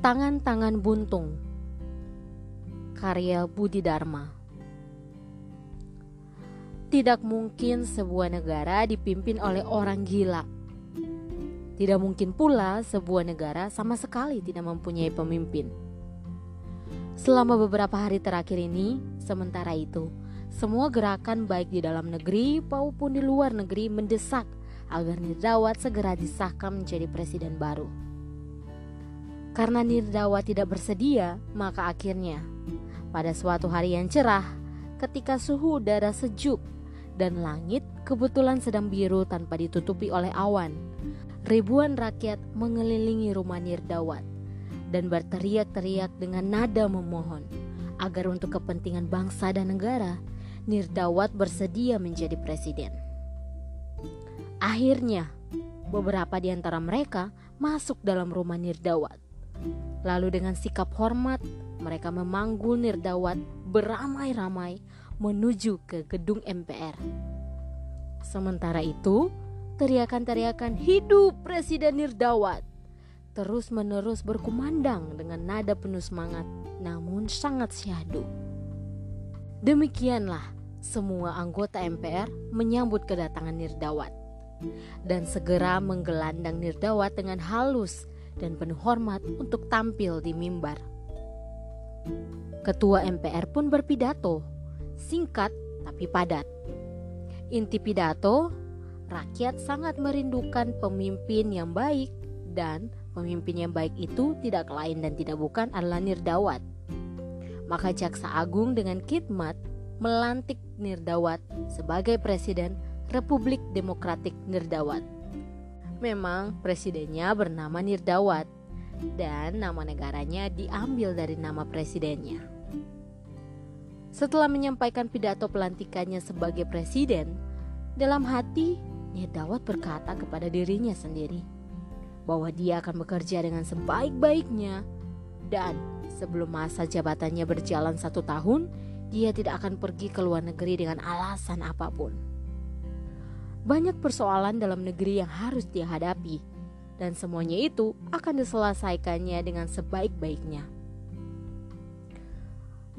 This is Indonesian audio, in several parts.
Tangan-tangan buntung. Karya Budi Dharma. Tidak mungkin sebuah negara dipimpin oleh orang gila. Tidak mungkin pula sebuah negara sama sekali tidak mempunyai pemimpin. Selama beberapa hari terakhir ini, sementara itu, semua gerakan baik di dalam negeri maupun di luar negeri mendesak agar Nirdawat segera disahkan menjadi presiden baru. Karena Nirdawa tidak bersedia, maka akhirnya pada suatu hari yang cerah, ketika suhu udara sejuk dan langit kebetulan sedang biru tanpa ditutupi oleh awan, ribuan rakyat mengelilingi rumah Nirdawat dan berteriak-teriak dengan nada memohon agar untuk kepentingan bangsa dan negara, Nirdawat bersedia menjadi presiden. Akhirnya, beberapa di antara mereka masuk dalam rumah Nirdawat Lalu dengan sikap hormat, mereka memanggul Nirdawat beramai-ramai menuju ke gedung MPR. Sementara itu, teriakan-teriakan hidup Presiden Nirdawat terus-menerus berkumandang dengan nada penuh semangat namun sangat syahdu. Demikianlah semua anggota MPR menyambut kedatangan Nirdawat dan segera menggelandang Nirdawat dengan halus dan penuh hormat untuk tampil di mimbar. Ketua MPR pun berpidato, singkat tapi padat. Inti pidato, rakyat sangat merindukan pemimpin yang baik dan pemimpin yang baik itu tidak lain dan tidak bukan adalah Nirdawat. Maka Jaksa Agung dengan khidmat melantik Nirdawat sebagai Presiden Republik Demokratik Nirdawat. Memang presidennya bernama Nirdawat dan nama negaranya diambil dari nama presidennya. Setelah menyampaikan pidato pelantikannya sebagai presiden, dalam hati Nirdawat berkata kepada dirinya sendiri bahwa dia akan bekerja dengan sebaik-baiknya dan sebelum masa jabatannya berjalan satu tahun, dia tidak akan pergi ke luar negeri dengan alasan apa pun. Banyak persoalan dalam negeri yang harus dihadapi, dan semuanya itu akan diselesaikannya dengan sebaik-baiknya.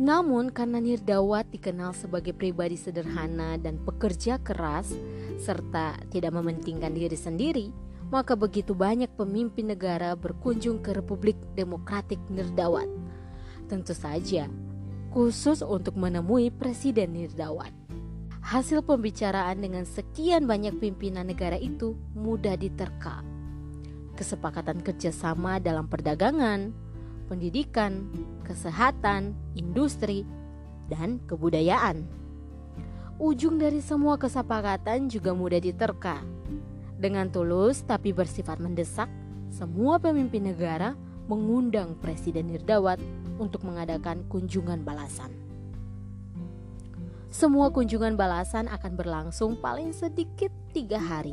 Namun karena Nirdawat dikenal sebagai pribadi sederhana dan pekerja keras serta tidak mementingkan diri sendiri, maka begitu banyak pemimpin negara berkunjung ke Republik Demokratik Nirdawat. Tentu saja, khusus untuk menemui Presiden Nirdawat. Hasil pembicaraan dengan sekian banyak pimpinan negara itu mudah diterka. Kesepakatan kerjasama dalam perdagangan, pendidikan, kesehatan, industri, dan kebudayaan. Ujung dari semua kesepakatan juga mudah diterka. Dengan tulus tapi bersifat mendesak, semua pemimpin negara mengundang Presiden Nirdawat untuk mengadakan kunjungan balasan. Semua kunjungan balasan akan berlangsung paling sedikit tiga hari.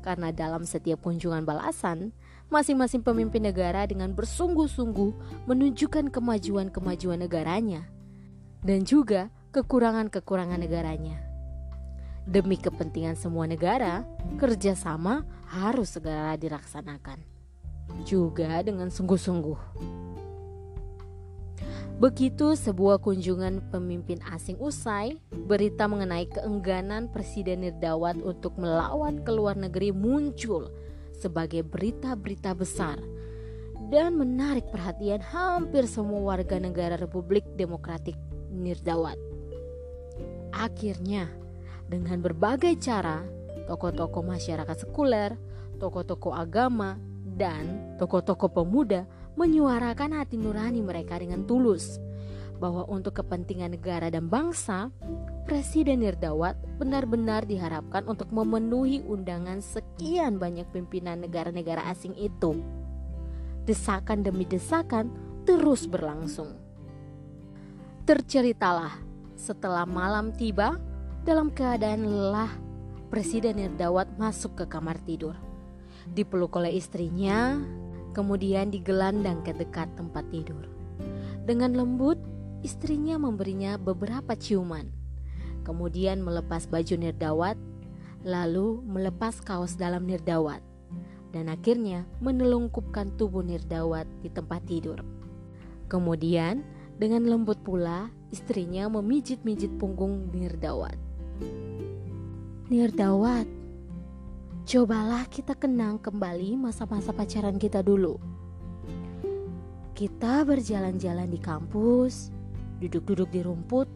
Karena dalam setiap kunjungan balasan, masing-masing pemimpin negara dengan bersungguh-sungguh menunjukkan kemajuan-kemajuan negaranya dan juga kekurangan-kekurangan negaranya. Demi kepentingan semua negara, kerjasama harus segera dilaksanakan, juga dengan sungguh-sungguh. Begitu sebuah kunjungan pemimpin asing usai, berita mengenai keengganan Presiden Nirdawat untuk melawat ke luar negeri muncul sebagai berita-berita besar dan menarik perhatian hampir semua warga negara Republik Demokratik Nirdawat. Akhirnya, dengan berbagai cara, tokoh-tokoh masyarakat sekuler, tokoh-tokoh agama, dan tokoh-tokoh pemuda menyuarakan hati nurani mereka dengan tulus bahwa untuk kepentingan negara dan bangsa, Presiden Nirdawat benar-benar diharapkan untuk memenuhi undangan sekian banyak pimpinan negara-negara asing itu. Desakan demi desakan terus berlangsung. Terceritalah setelah malam tiba dalam keadaan lelah, Presiden Nirdawat masuk ke kamar tidur. Dipeluk oleh istrinya kemudian digelandang ke dekat tempat tidur. Dengan lembut, istrinya memberinya beberapa ciuman, kemudian melepas baju nirdawat, lalu melepas kaos dalam nirdawat, dan akhirnya menelungkupkan tubuh Nirdawat di tempat tidur. Kemudian, dengan lembut pula, istrinya memijit-mijit punggung Nirdawat. Nirdawat, cobalah kita kenang kembali masa-masa pacaran kita dulu. Kita berjalan-jalan di kampus, duduk-duduk di rumput,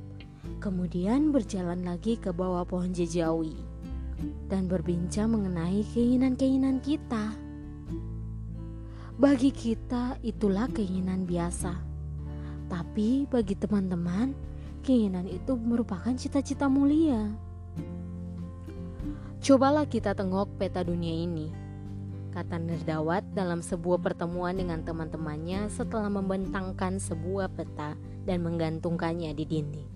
kemudian berjalan lagi ke bawah pohon jejawi dan berbincang mengenai keinginan-keinginan kita. Bagi kita, itulah keinginan biasa, tapi bagi teman-teman, keinginan itu merupakan cita-cita mulia. Cobalah kita tengok peta dunia ini, kata Nerdawat dalam sebuah pertemuan dengan teman-temannya setelah membentangkan sebuah peta dan menggantungkannya di dinding.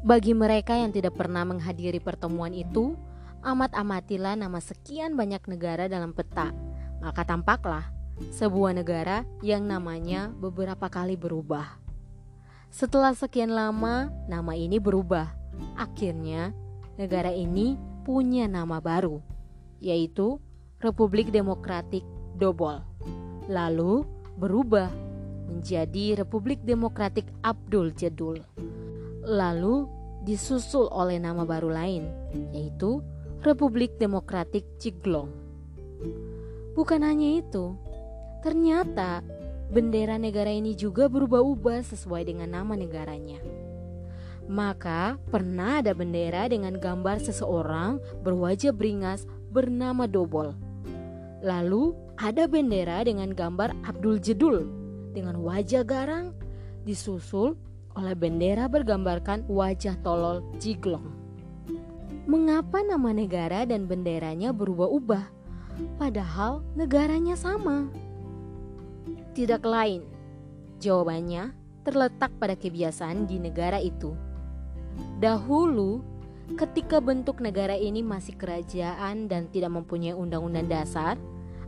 Bagi mereka yang tidak pernah menghadiri pertemuan itu, amat-amatilah nama sekian banyak negara dalam peta, maka tampaklah sebuah negara yang namanya beberapa kali berubah. Setelah sekian lama, nama ini berubah. Akhirnya, negara ini punya nama baru, yaitu Republik Demokratik Dobol. Lalu berubah menjadi Republik Demokratik Abdul Jedul. Lalu disusul oleh nama baru lain, yaitu Republik Demokratik Ciglong. Bukan hanya itu, ternyata bendera negara ini juga berubah-ubah sesuai dengan nama negaranya. Maka pernah ada bendera dengan gambar seseorang berwajah beringas bernama Dobol. Lalu ada bendera dengan gambar Abdul Jedul dengan wajah garang disusul oleh bendera bergambarkan wajah tolol Jiglong. Mengapa nama negara dan benderanya berubah-ubah, padahal negaranya sama? Tidak lain, jawabannya terletak pada kebiasaan di negara itu. Dahulu, ketika bentuk negara ini masih kerajaan dan tidak mempunyai undang-undang dasar,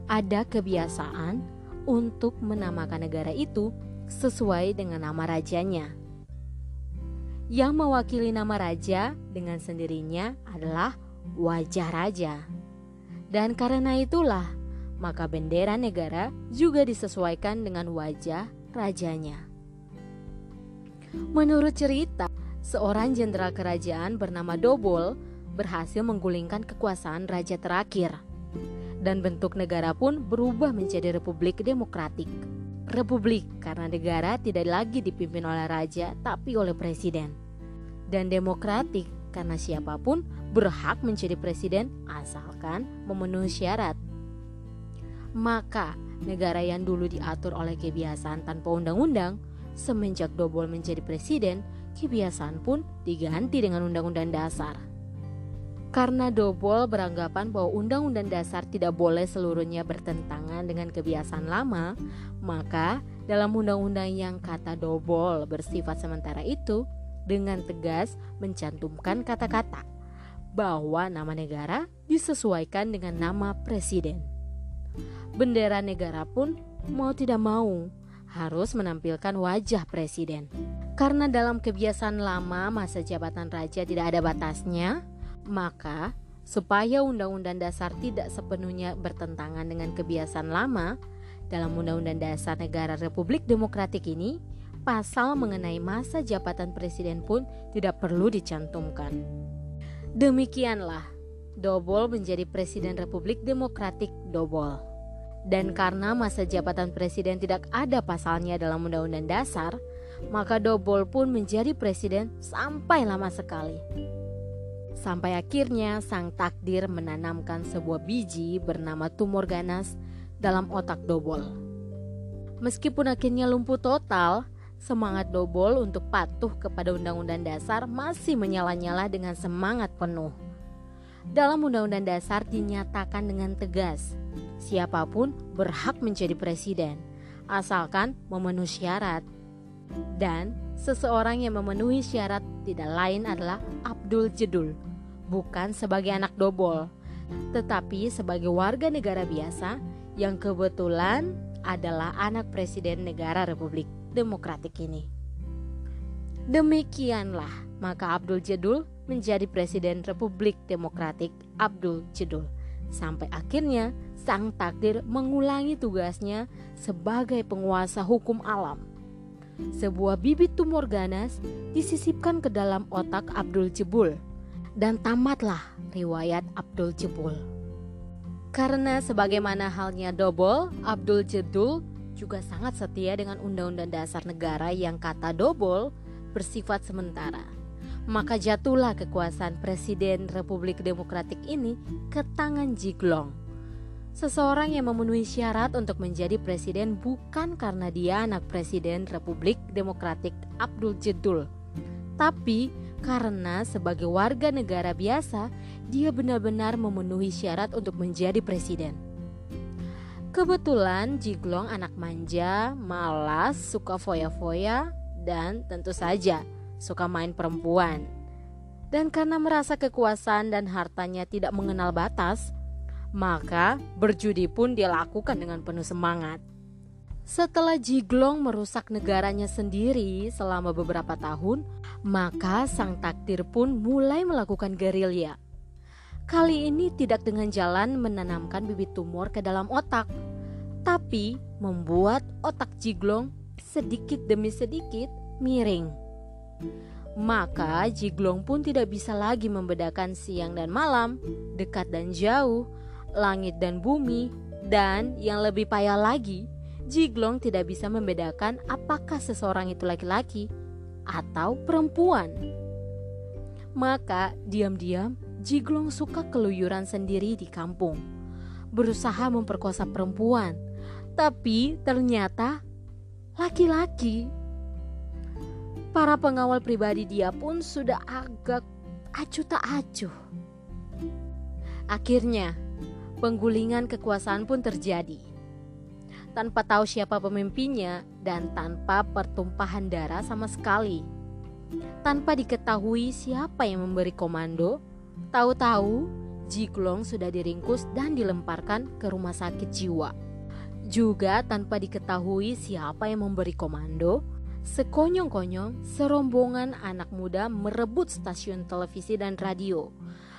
ada kebiasaan untuk menamakan negara itu sesuai dengan nama rajanya. Yang mewakili nama raja dengan sendirinya adalah wajah raja. Dan karena itulah, maka bendera negara juga disesuaikan dengan wajah rajanya. Menurut cerita, seorang jenderal kerajaan bernama Dobol berhasil menggulingkan kekuasaan raja terakhir. Dan bentuk negara pun berubah menjadi republik demokratik republik karena negara tidak lagi dipimpin oleh raja tapi oleh presiden. Dan demokratik karena siapa pun berhak menjadi presiden asalkan memenuhi syarat. Maka negara yang dulu diatur oleh kebiasaan tanpa undang-undang semenjak Dobol menjadi presiden, kebiasaan pun diganti dengan undang-undang dasar. Karena Dobol beranggapan bahwa undang-undang dasar tidak boleh seluruhnya bertentangan dengan kebiasaan lama, maka dalam undang-undang yang kata Dobol bersifat sementara itu dengan tegas mencantumkan kata-kata bahwa nama negara disesuaikan dengan nama presiden. Bendera negara pun mau tidak mau harus menampilkan wajah presiden. Karena dalam kebiasaan lama masa jabatan raja tidak ada batasnya, maka, supaya Undang-Undang Dasar tidak sepenuhnya bertentangan dengan kebiasaan lama, dalam Undang-Undang Dasar Negara Republik Demokratik ini, pasal mengenai masa jabatan presiden pun tidak perlu dicantumkan. Demikianlah, Dobol menjadi Presiden Republik Demokratik Dobol. Dan karena masa jabatan presiden tidak ada pasalnya dalam Undang-Undang Dasar, maka Dobol pun menjadi presiden sampai lama sekali. Sampai akhirnya sang takdir menanamkan sebuah biji bernama tumor ganas dalam otak Dobol. Meskipun akhirnya lumpuh total, semangat Dobol untuk patuh kepada Undang-Undang Dasar masih menyala-nyala dengan semangat penuh. Dalam Undang-Undang Dasar dinyatakan dengan tegas, siapa pun berhak menjadi presiden, asalkan memenuhi syarat. Dan seseorang yang memenuhi syarat tidak lain adalah Abdul Jedul bukan sebagai anak dobol, tetapi sebagai warga negara biasa yang kebetulan adalah anak presiden negara Republik Demokratik ini. Demikianlah, maka Abdul Jedul menjadi presiden Republik Demokratik Abdul Jedul Sampai akhirnya sang takdir mengulangi tugasnya sebagai penguasa hukum alam. Sebuah bibit tumor ganas disisipkan ke dalam otak Abdul Jebul dan tamatlah riwayat Abdul Jebul. Karena sebagaimana halnya Dobol, Abdul Jedul juga sangat setia dengan undang-undang dasar negara yang kata Dobol bersifat sementara. Maka jatuhlah kekuasaan Presiden Republik Demokratik ini ke tangan Jiglong. Seseorang yang memenuhi syarat untuk menjadi presiden bukan karena dia anak Presiden Republik Demokratik Abdul Jedul, tapi karena sebagai warga negara biasa, dia benar-benar memenuhi syarat untuk menjadi presiden. Kebetulan Jiglong anak manja, malas, suka foya-foya, dan tentu saja suka main perempuan. Dan karena merasa kekuasaan dan hartanya tidak mengenal batas, maka berjudi pun dia lakukan dengan penuh semangat. Setelah Jiglong merusak negaranya sendiri selama beberapa tahun, maka sang takdir pun mulai melakukan gerilya. Kali ini tidak dengan jalan menanamkan bibit tumor ke dalam otak, tapi membuat otak Jiglong sedikit demi sedikit miring. Maka Jiglong pun tidak bisa lagi membedakan siang dan malam, dekat dan jauh, langit dan bumi, dan yang lebih payah lagi, Jiglong tidak bisa membedakan apakah seseorang itu laki-laki atau perempuan. Maka diam-diam Jiglong suka keluyuran sendiri di kampung, berusaha memperkosa perempuan, tapi ternyata laki-laki. Para pengawal pribadi dia pun sudah agak acuh tak acuh. Akhirnya, penggulingan kekuasaan pun terjadi tanpa tahu siapa pemimpinnya dan tanpa pertumpahan darah sama sekali. Tanpa diketahui siapa yang memberi komando, tahu-tahu Jiglong sudah diringkus dan dilemparkan ke rumah sakit jiwa. Juga tanpa diketahui siapa yang memberi komando, sekonyong-konyong serombongan anak muda merebut stasiun televisi dan radio.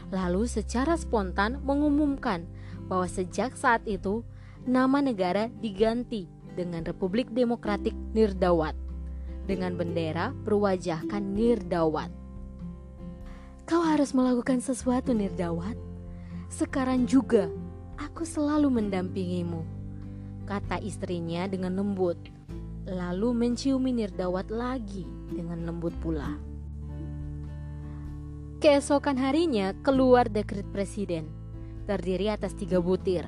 Lalu secara spontan mengumumkan bahwa sejak saat itu nama negara diganti dengan Republik Demokratik Nirdawat dengan bendera berwajahkan Nirdawat. Kau harus melakukan sesuatu Nirdawat. Sekarang juga aku selalu mendampingimu, kata istrinya dengan lembut. Lalu menciumi Nirdawat lagi dengan lembut pula. Keesokan harinya keluar dekret presiden, terdiri atas tiga butir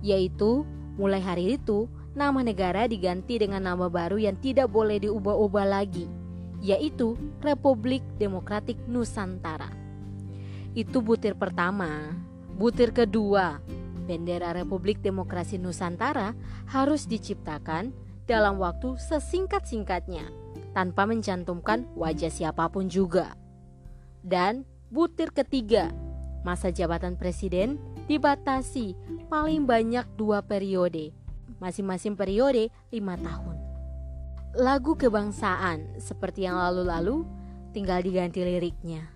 yaitu mulai hari itu nama negara diganti dengan nama baru yang tidak boleh diubah-ubah lagi, yaitu Republik Demokratik Nusantara. Itu butir pertama. Butir kedua, bendera Republik Demokrasi Nusantara harus diciptakan dalam waktu sesingkat-singkatnya tanpa mencantumkan wajah siapa pun juga. Dan butir ketiga, masa jabatan presiden dibatasi paling banyak dua periode, masing-masing periode lima tahun. Lagu kebangsaan seperti yang lalu-lalu tinggal diganti liriknya.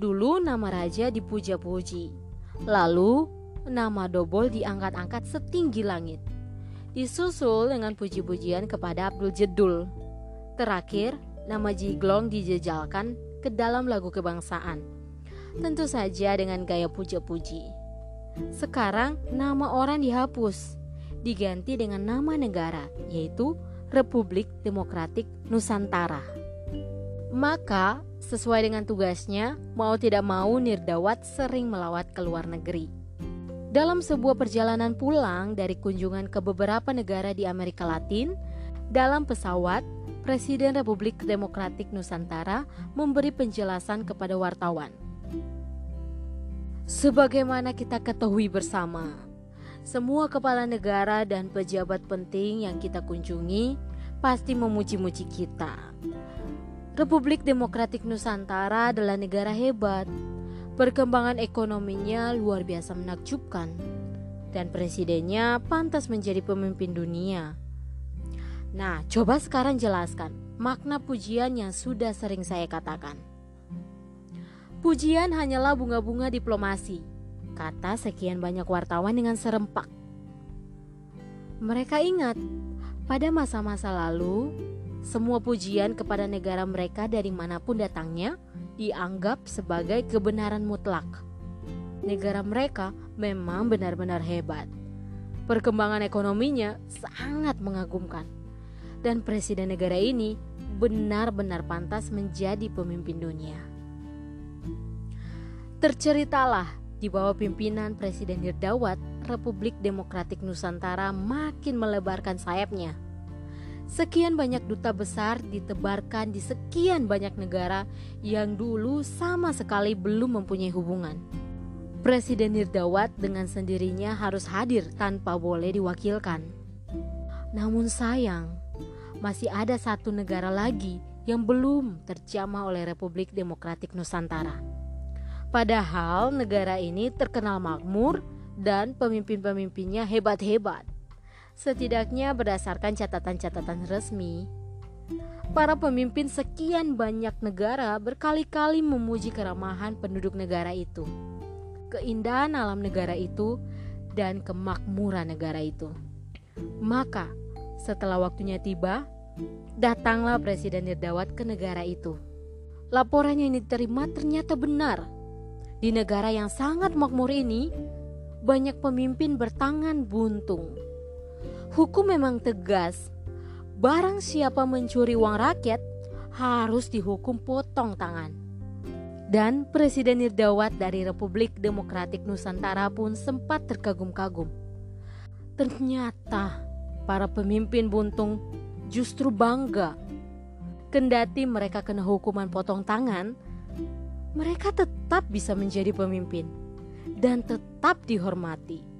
Dulu nama raja dipuja-puji, lalu nama Dobol diangkat-angkat setinggi langit. Disusul dengan puji-pujian kepada Abdul Jedul. Terakhir, nama Jiglong dijejalkan ke dalam lagu kebangsaan. Tentu saja dengan gaya puja-puji. Sekarang nama orang dihapus, diganti dengan nama negara, yaitu Republik Demokratik Nusantara. Maka, sesuai dengan tugasnya, mau tidak mau Nirdawat sering melawat ke luar negeri. Dalam sebuah perjalanan pulang dari kunjungan ke beberapa negara di Amerika Latin, dalam pesawat, Presiden Republik Demokratik Nusantara memberi penjelasan kepada wartawan. Sebagaimana kita ketahui bersama, semua kepala negara dan pejabat penting yang kita kunjungi pasti memuji-muji kita. Republik Demokratik Nusantara adalah negara hebat. Perkembangan ekonominya luar biasa menakjubkan dan presidennya pantas menjadi pemimpin dunia. Nah, coba sekarang jelaskan makna pujian yang sudah sering saya katakan. Pujian hanyalah bunga-bunga diplomasi. kata sekian banyak wartawan dengan serempak. Mereka ingat, pada masa-masa lalu, semua pujian kepada negara mereka dari mana pun datangnya dianggap sebagai kebenaran mutlak. Negara mereka memang benar-benar hebat. Perkembangan ekonominya sangat mengagumkan. Dan presiden negara ini benar-benar pantas menjadi pemimpin dunia. Terceritalah di bawah pimpinan Presiden Hirdawat, Republik Demokratik Nusantara makin melebarkan sayapnya. Sekian banyak duta besar ditebarkan di sekian banyak negara yang dulu sama sekali belum mempunyai hubungan. Presiden Hirdawat dengan sendirinya harus hadir tanpa boleh diwakilkan. Namun sayang, masih ada satu negara lagi yang belum terjamah oleh Republik Demokratik Nusantara Padahal negara ini terkenal makmur dan pemimpin-pemimpinnya hebat-hebat. Setidaknya berdasarkan catatan-catatan resmi, para pemimpin sekian banyak negara berkali-kali memuji keramahan penduduk negara itu, keindahan alam negara itu, dan kemakmuran negara itu. Maka, setelah waktunya tiba, datanglah Presiden Nirdawat ke negara itu. Laporannya yang diterima ternyata benar di negara yang sangat makmur ini, banyak pemimpin bertangan buntung. Hukum memang tegas. Barang siapa mencuri uang rakyat harus dihukum potong tangan. Dan Presiden Nirdawat dari Republik Demokratik Nusantara pun sempat terkagum-kagum. Ternyata para pemimpin buntung justru bangga. Kendati mereka kena hukuman potong tangan, mereka tetap bisa menjadi pemimpin dan tetap dihormati.